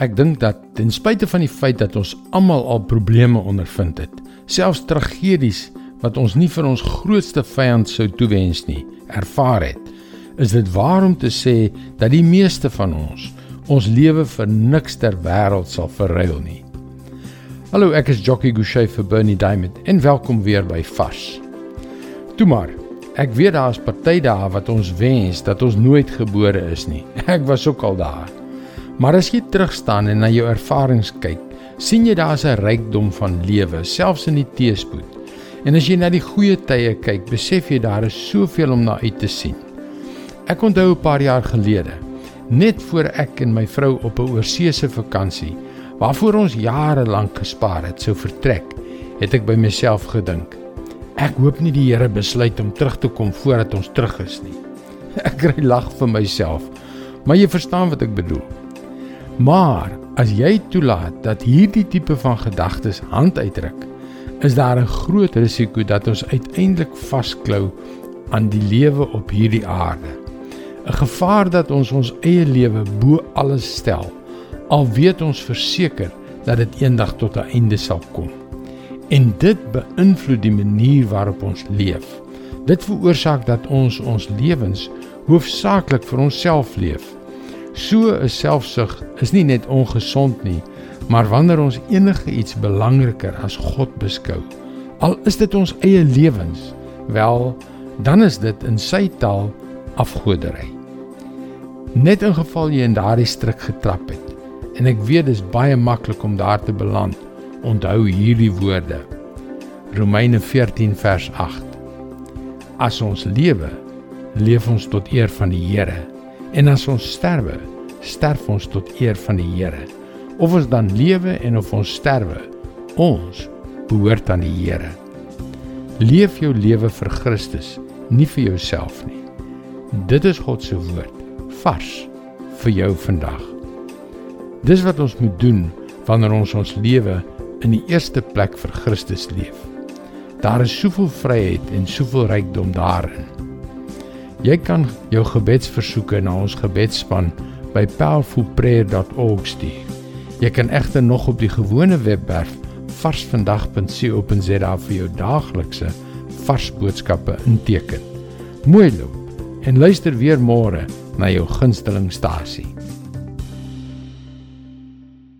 Ek dink dat ten spyte van die feit dat ons almal al probleme ondervind het, selfs tragedies wat ons nie vir ons grootste vyand sou toewens nie, ervaar het, is dit waar om te sê dat die meeste van ons ons lewe vir niks ter wêreld sal verruil nie. Hallo, ek is Jockey Gouchee vir Bernie Diamond en welkom weer by Fas. Toe maar. Ek weet daar is party dae wat ons wens dat ons nooit gebore is nie. Ek was ook al daar. Maar as jy terugstaan en na jou ervarings kyk, sien jy daar's 'n rykdom van lewe, selfs in die teëspoed. En as jy na die goeie tye kyk, besef jy daar is soveel om na uit te sien. Ek onthou 'n paar jaar gelede, net voor ek en my vrou op 'n oorseese vakansie, waarvoor ons jare lank gespaar het, sou vertrek, het ek by myself gedink: Ek hoop nie die Here besluit om terug te kom voordat ons terug is nie. Ek kry lag vir myself, maar jy verstaan wat ek bedoel. Maar as jy toelaat dat hierdie tipe van gedagtes hand uitdruk, is daar 'n groot risiko dat ons uiteindelik vasklou aan die lewe op hierdie aarde. 'n Gevaar dat ons ons eie lewe bo alles stel, al weet ons verseker dat dit eendag tot 'n einde sal kom. En dit beïnvloed die manier waarop ons leef. Dit veroorsaak dat ons ons lewens hoofsaaklik vir onsself leef. So 'n selfsug is nie net ongesond nie, maar wanneer ons enige iets belangriker as God beskou, al is dit ons eie lewens, wel, dan is dit in sy taal afgodery. Net in geval jy in daardie struik getrap het, en ek weet dis baie maklik om daar te beland, onthou hierdie woorde. Romeine 14 vers 8. As ons lewe, leef ons tot eer van die Here. En as ons sterwe, sterf ons tot eer van die Here. Of ons dan lewe en of ons sterwe, ons behoort aan die Here. Leef jou lewe vir Christus, nie vir jouself nie. Dit is God se woord, vars vir jou vandag. Dis wat ons moet doen wanneer ons ons lewe in die eerste plek vir Christus leef. Daar is soveel vryheid en soveel rykdom daarin. Jy kan jou gebedsversoeke na ons gebedsspan by powerfulprayer.org stuur. Jy kan egter nog op die gewone webwerf varsvandag.co.za vir jou daaglikse vars boodskappe inteken. Mooi loop en luister weer môre na jou gunsteling stasie.